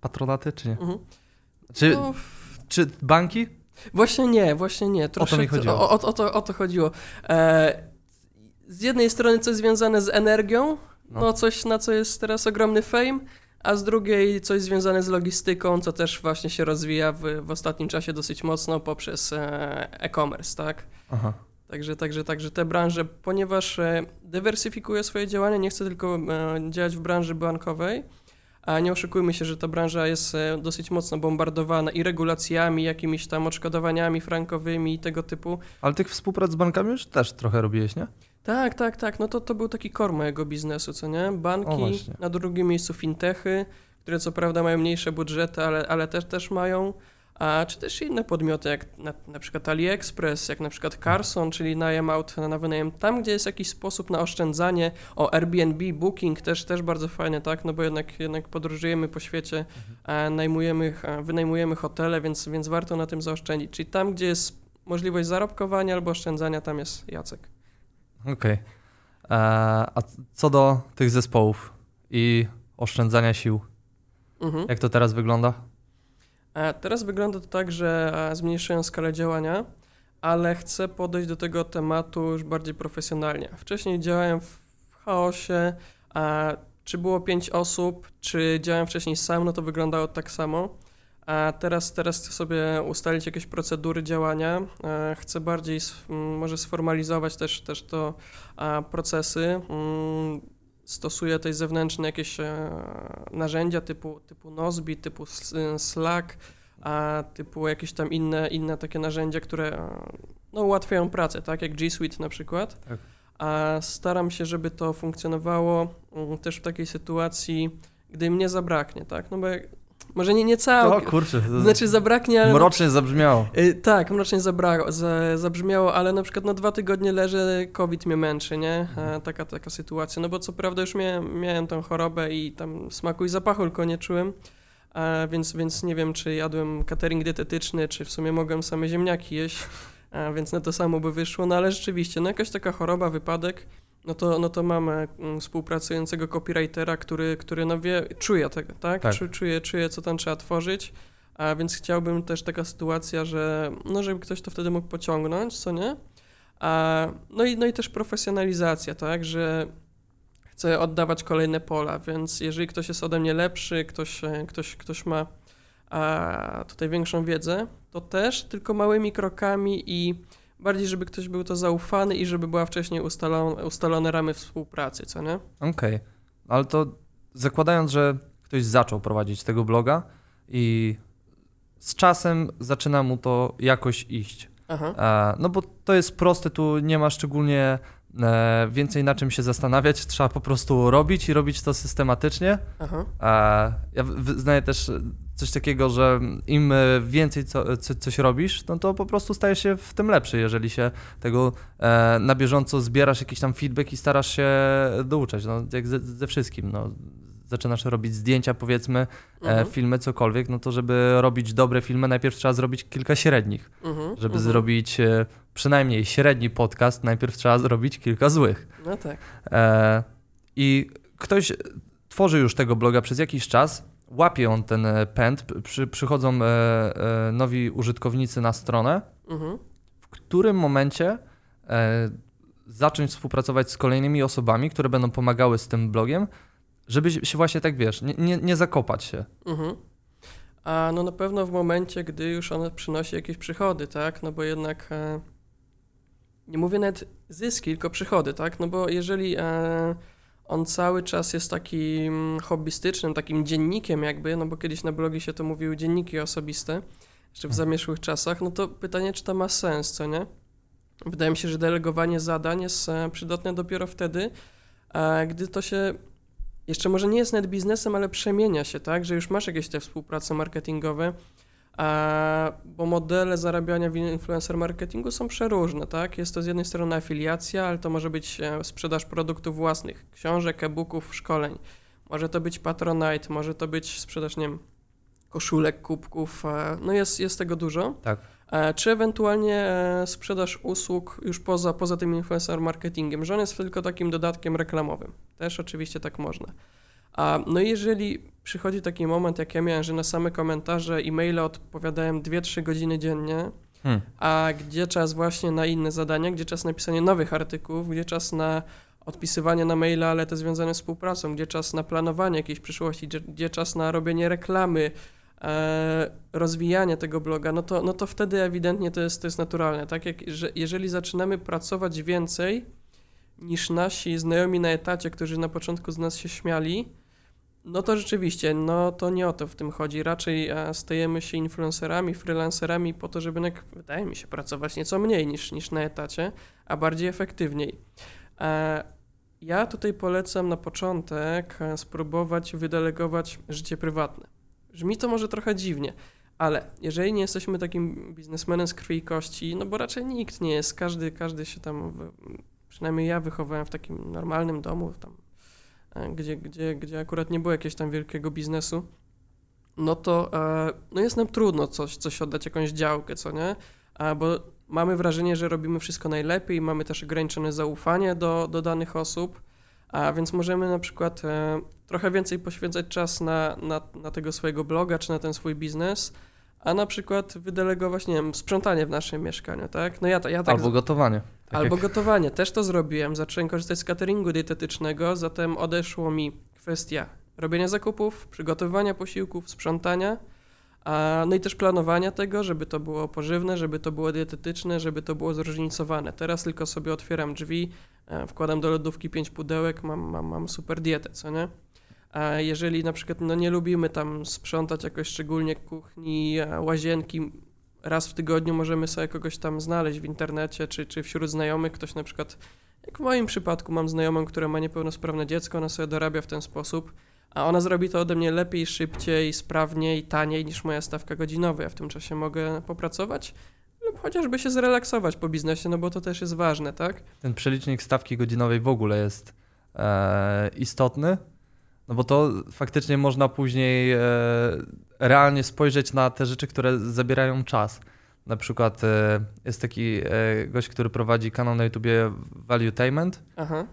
patronaty, czy nie? Mhm. Czy, No, czy banki? Właśnie nie, właśnie nie. Troszkę, mi chodziło. O, o, o, to, o to chodziło. E, z jednej strony coś związane z energią, no. No. coś na co jest teraz ogromny fame, a z drugiej coś związane z logistyką, co też właśnie się rozwija w, w ostatnim czasie dosyć mocno poprzez e, e-commerce, tak? Aha. Także, także, także te branże, ponieważ e, dywersyfikuję swoje działania, nie chcę tylko e, działać w branży bankowej, a nie oszukujmy się, że ta branża jest e, dosyć mocno bombardowana i regulacjami, jakimiś tam odszkodowaniami frankowymi i tego typu. Ale tych współprac z bankami już też trochę robiłeś, nie? Tak, tak, tak, no to, to był taki core mojego biznesu, co nie? Banki, na drugim miejscu fintechy, które co prawda mają mniejsze budżety, ale, ale też, też mają, a czy też inne podmioty, jak na, na przykład AliExpress, jak na przykład Carson, czyli najem aut na wynajem, tam gdzie jest jakiś sposób na oszczędzanie, o Airbnb, Booking też, też bardzo fajne, tak, no bo jednak, jednak podróżujemy po świecie, a najmujemy, a wynajmujemy hotele, więc, więc warto na tym zaoszczędzić, czyli tam, gdzie jest możliwość zarobkowania albo oszczędzania, tam jest Jacek. Okej. E, A co do tych zespołów i oszczędzania sił, Mhm. jak to teraz wygląda? E, Teraz wygląda to tak, że e, zmniejszyłem skalę działania, ale chcę podejść do tego tematu już bardziej profesjonalnie. Wcześniej działałem w chaosie, a czy było pięć osób, czy działałem wcześniej sam, no to wyglądało tak samo. A teraz, teraz chcę sobie ustalić jakieś procedury działania. E, Chcę bardziej może sformalizować też, też to procesy. Stosuję tutaj zewnętrzne jakieś e, narzędzia typu, typu Nozbi, typu S- Slack, a typu jakieś tam inne, inne takie narzędzia, które e, no, ułatwiają pracę, tak jak G Suite na przykład. Tak. A staram się, żeby to funkcjonowało mm, też w takiej sytuacji, gdy mnie zabraknie, tak? No bo jak, może nie, nie O kurczę, to Znaczy zabraknie, ale... mrocznie zabrzmiało. Y, tak, mrocznie zabra- za, zabrzmiało, ale na przykład na dwa tygodnie leżę, COVID mnie męczy, nie? E, taka, taka sytuacja. No bo co prawda już miałem, miałem tą chorobę i tam smaku i zapachu tylko nie czułem, e, więc, więc nie wiem, czy jadłem catering dietetyczny, czy w sumie mogłem same ziemniaki jeść, e, więc na to samo by wyszło. No ale rzeczywiście, no jakaś taka choroba, wypadek, no to, no to mamy mm, współpracującego copywritera, który, który no wie, czuje tego, tak? Tak. Czu- Czuje, czuje, co tam trzeba tworzyć, a więc chciałbym też taka sytuacja, że no żeby ktoś to wtedy mógł pociągnąć, co nie? A, no, i, no i też profesjonalizacja, tak? Że chcę oddawać kolejne pola, więc jeżeli ktoś jest ode mnie lepszy, ktoś, e, ktoś, ktoś ma a, tutaj większą wiedzę, to też tylko małymi krokami i bardziej, żeby ktoś był to zaufany i żeby była wcześniej ustalone, ustalone ramy współpracy, co nie? Okej, ale to zakładając, że ktoś zaczął prowadzić tego bloga i z czasem zaczyna mu to jakoś iść. Aha. E, no bo to jest proste, tu nie ma szczególnie e, więcej na czym się zastanawiać, trzeba po prostu robić i robić to systematycznie. Aha. E, ja wyznaję też coś takiego, że im e, więcej co, co, coś robisz, no to po prostu stajesz się w tym lepszy, jeżeli się tego e, na bieżąco zbierasz jakiś tam feedback i starasz się douczać, no jak ze, ze wszystkim, no. Zaczynasz robić zdjęcia, powiedzmy, e, Mhm. filmy, cokolwiek, no to żeby robić dobre filmy, najpierw trzeba zrobić kilka średnich. Mhm. Żeby Mhm. zrobić e, przynajmniej średni podcast, najpierw trzeba zrobić kilka złych. No tak. E, I ktoś tworzy już tego bloga przez jakiś czas, łapie on ten e, pęd, przy, przychodzą e, e, nowi użytkownicy na stronę, Mhm. w którym momencie zacząć współpracować z kolejnymi osobami, które będą pomagały z tym blogiem, żeby się właśnie tak, wiesz, nie, nie, nie zakopać się. Mhm. A no na pewno w momencie, gdy już on przynosi jakieś przychody, tak? No bo jednak e, nie mówię nawet zyski, tylko przychody, tak? No bo jeżeli e, on cały czas jest takim hobbystycznym, takim dziennikiem jakby, no bo kiedyś na blogi się to mówiły dzienniki osobiste, jeszcze w zamieszłych czasach, no to pytanie, czy to ma sens, co nie? Wydaje mi się, że delegowanie zadań jest e, przydatne dopiero wtedy, e, gdy to się jeszcze może nie jest net biznesem, ale przemienia się, tak, że już masz jakieś te współprace marketingowe, bo modele zarabiania w influencer marketingu są przeróżne, tak? Jest to z jednej strony afiliacja, ale to może być e, sprzedaż produktów własnych, książek, e-booków, szkoleń. Może to być Patronite, może to być sprzedaż, nie wiem, koszulek, kubków, e, no jest, jest tego dużo. Tak. E, Czy ewentualnie e, sprzedaż usług już poza, poza tym influencer marketingiem, że on jest tylko takim dodatkiem reklamowym. Też oczywiście tak można. No i jeżeli przychodzi taki moment, jak ja miałem, że na same komentarze, e-maile odpowiadałem 2-3 godziny dziennie, Hmm. a gdzie czas właśnie na inne zadania, gdzie czas na pisanie nowych artykułów, gdzie czas na odpisywanie na maile, ale te związane z współpracą, gdzie czas na planowanie jakiejś przyszłości, gdzie, gdzie czas na robienie reklamy, e, rozwijanie tego bloga, no to, no to wtedy ewidentnie to jest, to jest naturalne. Tak jak, że jeżeli zaczynamy pracować więcej niż nasi znajomi na etacie, którzy na początku z nas się śmiali, no to rzeczywiście, no to nie o to w tym chodzi. Raczej e, stajemy się influencerami, freelancerami po to, żeby, wydaje mi się, pracować nieco mniej niż, niż na etacie, a bardziej efektywniej. E, ja tutaj polecam na początek e, spróbować wydelegować życie prywatne. Brzmi to może trochę dziwnie, ale jeżeli nie jesteśmy takim biznesmenem z krwi i kości, no bo raczej nikt nie jest, każdy, każdy się tam, przynajmniej ja wychowałem w takim normalnym domu, tam, gdzie, gdzie, gdzie akurat nie było jakiegoś tam wielkiego biznesu, no to e, no jest nam trudno coś, coś oddać, jakąś działkę, co nie? E, bo mamy wrażenie, że robimy wszystko najlepiej, mamy też ograniczone zaufanie do, do danych osób, a więc możemy na przykład e, trochę więcej poświęcać czas na, na, na tego swojego bloga czy na ten swój biznes, a na przykład wydelegować, nie wiem, sprzątanie w naszym mieszkaniu, tak? No ja, ja tak Albo gotowanie. Tak Albo jak- gotowanie, też to zrobiłem. Zacząłem korzystać z cateringu dietetycznego, zatem odeszło mi kwestia robienia zakupów, przygotowywania posiłków, sprzątania, a, no i też planowania tego, żeby to było pożywne, żeby to było dietetyczne, żeby to było zróżnicowane. Teraz tylko sobie otwieram drzwi, e, wkładam do lodówki pięć pudełek, mam, mam, mam super dietę, co nie? A jeżeli na przykład no, nie lubimy tam sprzątać jakoś szczególnie kuchni, łazienki, raz w tygodniu możemy sobie kogoś tam znaleźć w internecie, czy, czy wśród znajomych, ktoś na przykład, jak w moim przypadku mam znajomą, która ma niepełnosprawne dziecko, ona sobie dorabia w ten sposób, a ona zrobi to ode mnie lepiej, szybciej, sprawniej, taniej niż moja stawka godzinowa. Ja w tym czasie mogę popracować lub chociażby się zrelaksować po biznesie, no bo to też jest ważne, tak? ten przelicznik stawki godzinowej w ogóle jest e, istotny, no bo to faktycznie można później e, realnie spojrzeć na te rzeczy, które zabierają czas. Na przykład e, jest taki e, gość, który prowadzi kanał na YouTubie Valuetainment. Aha,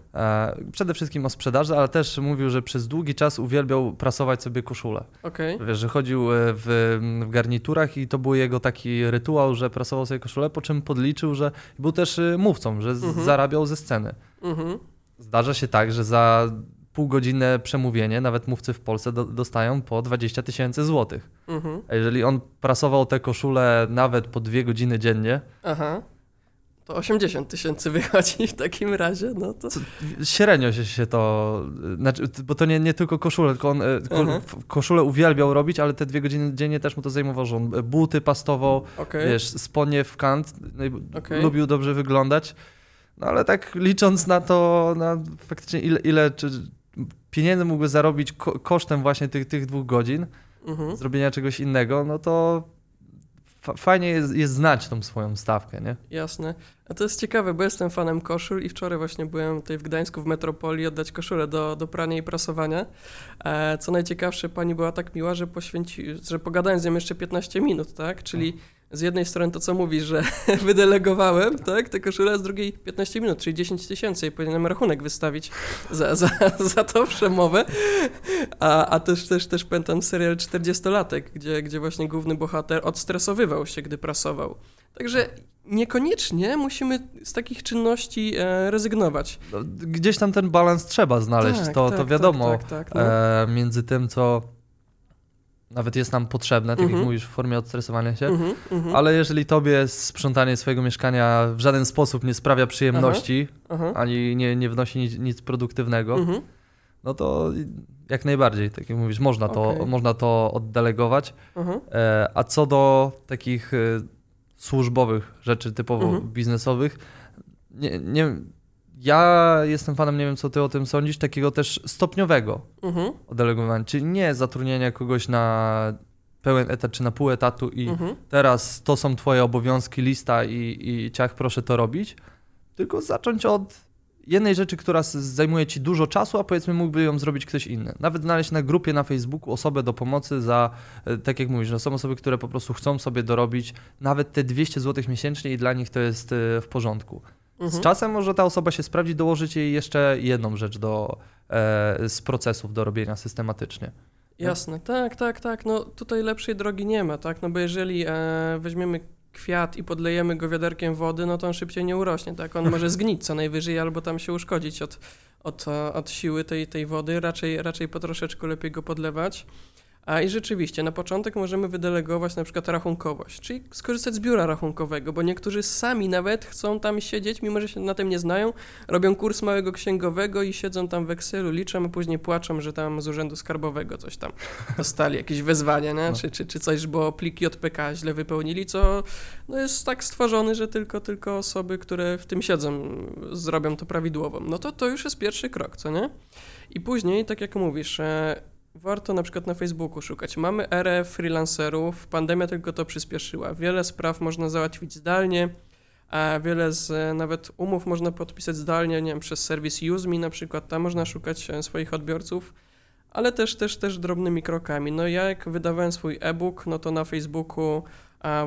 Przede wszystkim o sprzedaży, ale też mówił, że przez długi czas uwielbiał prasować sobie koszulę. okej. Wiesz, że chodził w, w garniturach i to był jego taki rytuał, że prasował sobie koszulę, po czym podliczył, że był też mówcą, że Mhm. zarabiał ze sceny. Mhm. Zdarza się tak, że za półgodzinne przemówienie nawet mówcy w Polsce do, dostają po 20 tysięcy złotych. Mhm. A jeżeli on prasował te koszule nawet po dwie godziny dziennie, Aha. To 80 tysięcy wychodzi w takim razie, no to... co, średnio się, się to. Znaczy, bo to nie, nie tylko koszule, tylko on e, ko, Mhm. koszulę uwielbiał robić, ale te dwie godziny dziennie też mu to zajmowało, że on e, buty pastował, Okej. wiesz, spodnie w kant, no Okej. lubił dobrze wyglądać. No ale tak licząc na to, na faktycznie ile, ile czy pieniędzy mógłby zarobić ko kosztem właśnie tych, tych dwóch godzin, Mhm. zrobienia czegoś innego, no to fa fajnie jest, jest znać tą swoją stawkę, nie? Jasne. A to jest ciekawe, bo jestem fanem koszul i wczoraj właśnie byłem tutaj w Gdańsku w Metropolii oddać koszulę do, do prania i prasowania. E, co najciekawsze, pani była tak miła, że poświęci, że pogadałem z nią jeszcze 15 minut, tak? Czyli z jednej strony to, co mówisz, że <laughs> wydelegowałem, tak, tę koszulę, a z drugiej 15 minut, czyli 10 tysięcy i powinienem rachunek wystawić za, <laughs> za, za tą przemowę. A, a też, też, też pamiętam serial 40-latek, gdzie, gdzie właśnie główny bohater odstresowywał się, gdy prasował. Także niekoniecznie musimy z takich czynności e, rezygnować. No, Gdzieś tam ten balans trzeba znaleźć, Tak, to, tak, to wiadomo, Tak, tak, tak, no. e, między tym, co nawet jest nam potrzebne, tak Mhm. jak mówisz, w formie odstresowania się, Mhm, mhm. ale jeżeli tobie sprzątanie swojego mieszkania w żaden sposób nie sprawia przyjemności, Aha. ani nie, nie wnosi nic, nic produktywnego, Mhm. no to jak najbardziej, tak jak mówisz, można to, Okej. można to oddelegować. E, a co do takich e, służbowych rzeczy typowo Mhm. biznesowych, nie, nie, ja jestem fanem, nie wiem co ty o tym sądzisz, takiego też stopniowego Mhm. oddelegowania, czyli nie zatrudnienia kogoś na pełen etat czy na pół etatu i Mhm. teraz to są twoje obowiązki, lista i, i ciach proszę to robić, tylko zacząć od jednej rzeczy, która zajmuje ci dużo czasu, a powiedzmy mógłby ją zrobić ktoś inny. Nawet znaleźć na grupie na Facebooku osobę do pomocy za, e, tak jak mówisz, że są osoby, które po prostu chcą sobie dorobić nawet te 200 zł miesięcznie i dla nich to jest e, w porządku. Z Mhm. czasem może ta osoba się sprawdzi, dołożyć jej jeszcze jedną rzecz do, e, z procesów do robienia systematycznie. Jasne, tak, tak, tak. No tutaj lepszej drogi nie ma, tak? No bo jeżeli e, weźmiemy kwiat i podlejemy go wiaderkiem wody, no to on szybciej nie urośnie, tak? On może <laughs> zgnić co najwyżej albo tam się uszkodzić od, od, e, od siły tej, tej wody. Raczej, raczej po troszeczku lepiej go podlewać. A i rzeczywiście, na początek możemy wydelegować na przykład rachunkowość, czyli skorzystać z biura rachunkowego, bo niektórzy sami nawet chcą tam siedzieć, mimo że się na tym nie znają, robią kurs małego księgowego i siedzą tam w Excelu, liczą, a później płaczą, że tam z urzędu skarbowego coś tam dostali, jakieś wezwania, nie? No. Czy, czy, czy coś, bo pliki JPK źle wypełnili, co no jest tak stworzony, że tylko, tylko osoby, które w tym siedzą, zrobią to prawidłowo. No to to już jest pierwszy krok, co nie? I później, tak jak mówisz, e, warto na przykład na Facebooku szukać. Mamy erę freelancerów, pandemia tylko to przyspieszyła. Wiele spraw można załatwić zdalnie, a wiele z nawet umów można podpisać zdalnie, nie wiem, przez serwis UseMe na przykład, tam można szukać e, swoich odbiorców, ale też, też, też drobnymi krokami. No ja jak wydawałem swój e-book, no to na Facebooku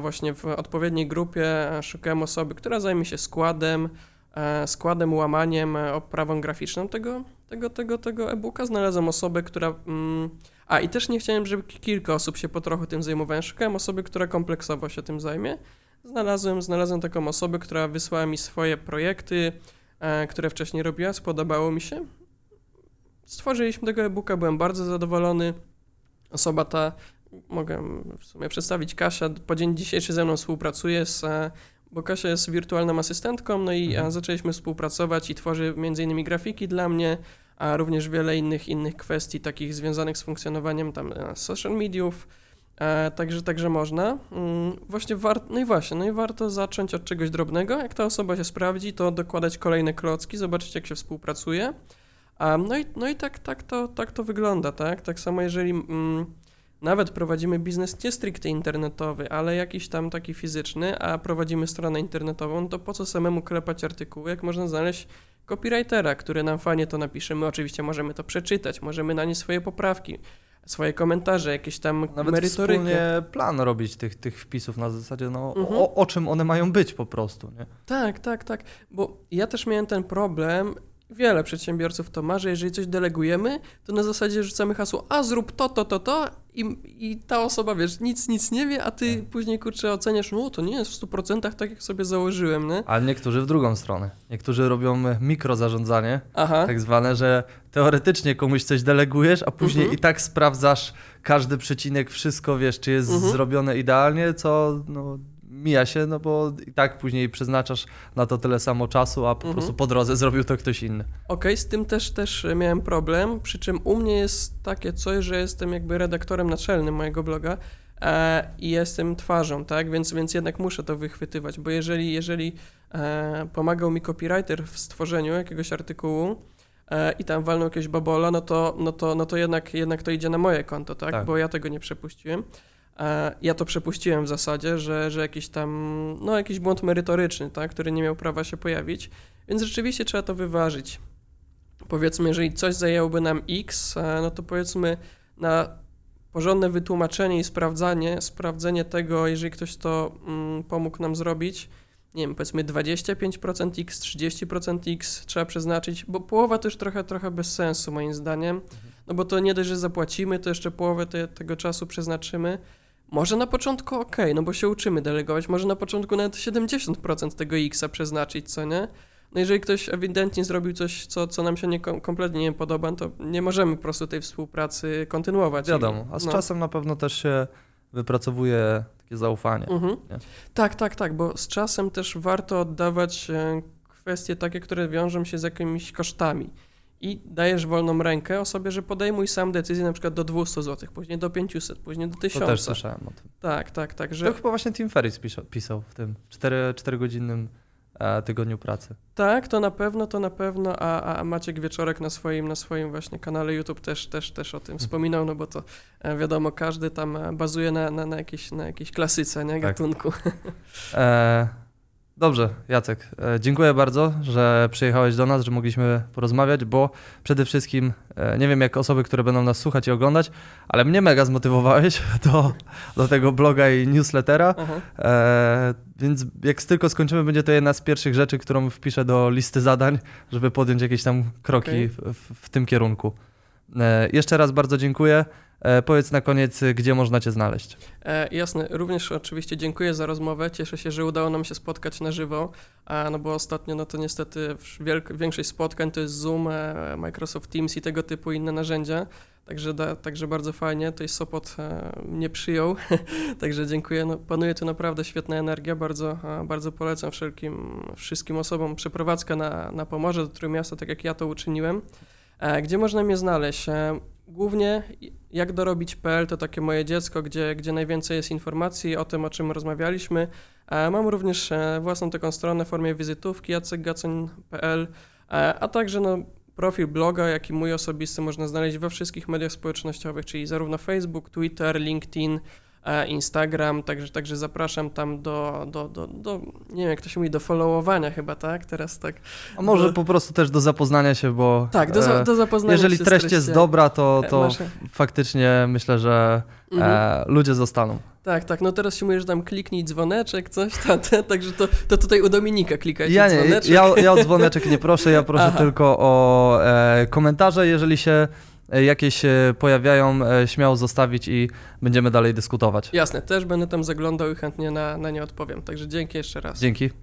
właśnie w odpowiedniej grupie e, szukałem osoby, która zajmie się składem, e, składem, łamaniem, oprawą graficzną tego, tego, tego, tego e-booka. Znalazłem osobę, która... Mm, a i też nie chciałem, żeby ki- kilka osób się po trochu tym zajmowało. Szukałem osoby, która kompleksowo się tym zajmie. Znalazłem, znalazłem taką osobę, która wysłała mi swoje projekty, e, które wcześniej robiła, spodobało mi się. Stworzyliśmy tego e-booka, byłem bardzo zadowolony. Osoba ta, mogę w sumie przedstawić, Kasia, po dzień dzisiejszy ze mną współpracuje, z, e, bo Kasia jest wirtualną asystentką, no i Mhm. zaczęliśmy współpracować i tworzy między innymi grafiki dla mnie, a również wiele innych innych kwestii takich związanych z funkcjonowaniem tam e, social mediów. E, także, także można. Mm, właśnie war, no i właśnie, no i warto zacząć od czegoś drobnego. Jak ta osoba się sprawdzi, to dokładać kolejne klocki, zobaczyć jak się współpracuje. A, no i, no i tak, tak, to, tak to wygląda, tak? Tak samo jeżeli mm, nawet prowadzimy biznes nie stricte internetowy, ale jakiś tam taki fizyczny, a prowadzimy stronę internetową, to po co samemu klepać artykuły, jak można znaleźć copywritera, który nam fajnie to napisze. My oczywiście możemy to przeczytać, możemy na nie swoje poprawki swoje komentarze, jakieś tam Nawet merytorykę. wspólnie plan robić tych, tych wpisów na zasadzie, no, Mhm. o, o czym one mają być po prostu, nie? Tak, tak, tak. Bo ja też miałem ten problem. Wiele przedsiębiorców to ma, że jeżeli coś delegujemy, to na zasadzie rzucamy hasło, a zrób to, to, to, to i, i ta osoba, wiesz, nic, nic nie wie, a ty Tak. później, kurczę, oceniasz, no to nie jest w 100% tak, jak sobie założyłem, nie? Ale niektórzy w drugą stronę. Niektórzy robią mikrozarządzanie, Aha, tak zwane, że teoretycznie komuś coś delegujesz, a później Mhm. i tak sprawdzasz każdy przecinek, wszystko wiesz, czy jest Mhm. zrobione idealnie, co no, mija się, no bo i tak później przeznaczasz na to tyle samo czasu, a po Mhm. prostu po drodze zrobił to ktoś inny. Okej, z tym też, też miałem problem, przy czym u mnie jest takie coś, że jestem jakby redaktorem naczelnym mojego bloga e, i jestem twarzą, tak, więc, więc jednak muszę to wychwytywać, bo jeżeli, jeżeli e, pomagał mi copywriter w stworzeniu jakiegoś artykułu e, i tam walnął jakiegoś babola, no to, no to, no to jednak, jednak to idzie na moje konto, tak, Tak. bo ja tego nie przepuściłem. Ja to przepuściłem w zasadzie, że, że jakiś tam, no jakiś błąd merytoryczny, tak, który nie miał prawa się pojawić, więc rzeczywiście trzeba to wyważyć. Powiedzmy, jeżeli coś zajęłoby nam X, e, no to powiedzmy na porządne wytłumaczenie i sprawdzanie, sprawdzenie tego, jeżeli ktoś to mm, pomógł nam zrobić, nie wiem, powiedzmy 25% X, 30% X trzeba przeznaczyć, bo połowa to już trochę, trochę bez sensu moim zdaniem, no bo to nie dość, że zapłacimy, to jeszcze połowę te, tego czasu przeznaczymy. Może na początku ok, no bo się uczymy delegować, może na początku nawet 70% tego X-a przeznaczyć, co nie? No jeżeli ktoś ewidentnie zrobił coś, co, co nam się nie, kom- kompletnie nie podoba, to nie możemy po prostu tej współpracy kontynuować. Wiadomo, a z No. czasem na pewno też się wypracowuje takie zaufanie. Mhm. Tak, tak, tak, bo z czasem też warto oddawać e, kwestie takie, które wiążą się z jakimiś kosztami. I dajesz wolną rękę osobie, że podejmuj sam decyzję na przykład do 200 zł, później do 500, później do To 1000. też słyszałem o tym. Tak, tak, tak, To że chyba właśnie Tim Ferriss pisał, pisał w tym 4-godzinnym e, tygodniu pracy. tak, to na pewno, to na pewno, a, a Maciek Wieczorek na swoim, na swoim właśnie kanale YouTube też, też, też o tym wspominał, no bo to e, wiadomo, każdy tam e, bazuje na, na, na, jakiejś, na jakiejś klasyce, nie, Tak. gatunku. E, dobrze, Jacek, e, dziękuję bardzo, że przyjechałeś do nas, że mogliśmy porozmawiać, bo przede wszystkim e, nie wiem jak osoby, które będą nas słuchać i oglądać, ale mnie mega zmotywowałeś <laughs> do, do tego bloga i newslettera, Aha. e, więc jak tylko skończymy, będzie to jedna z pierwszych rzeczy, którą wpiszę do listy zadań, żeby podjąć jakieś tam kroki w, w, w tym kierunku. E, jeszcze raz bardzo dziękuję. E, powiedz na koniec, gdzie można Cię znaleźć. E, jasne, również oczywiście dziękuję za rozmowę. Cieszę się, że udało nam się spotkać na żywo, a, no bo ostatnio no to niestety wielk, większość spotkań to jest Zoom, e, Microsoft Teams i tego typu inne narzędzia. Także, da, także bardzo fajnie. Tutaj Sopot e, mnie przyjął, <laughs> także dziękuję. No, panuje tu naprawdę świetna energia. Bardzo, e, bardzo polecam wszelkim, wszystkim osobom przeprowadzkę na, na Pomorze do Trójmiasta, tak jak ja to uczyniłem. E, Gdzie można mnie znaleźć? Głównie jak dorobić.pl to takie moje dziecko, gdzie, gdzie najwięcej jest informacji o tym, o czym rozmawialiśmy. E, Mam również e, własną taką stronę w formie wizytówki jacekgacon.pl, e, a także no, profil bloga, jak i mój osobisty można znaleźć we wszystkich mediach społecznościowych, czyli zarówno Facebook, Twitter, LinkedIn, Instagram, także, także zapraszam tam do, do, do, do, nie wiem jak to się mówi, do followowania chyba, tak? Teraz tak. A może Do- po prostu też do zapoznania się, bo Tak, do, za- e, do zapoznania jeżeli się z treść jest dobra, to, E, to masz- faktycznie myślę, że Mhm. e, ludzie zostaną. Tak, tak, no teraz się mówisz, że tam kliknij dzwoneczek, coś tam, <laughs> te, także to, to tutaj u Dominika klikajcie Ja nie, dzwoneczek. ja, ja o dzwoneczek nie proszę, ja proszę <laughs> Aha. tylko o e, komentarze, jeżeli się e, jakieś e, pojawiają, e, śmiało zostawić i będziemy dalej dyskutować. Jasne, też będę tam zaglądał i chętnie na, na nie odpowiem, także dzięki jeszcze raz. Dzięki.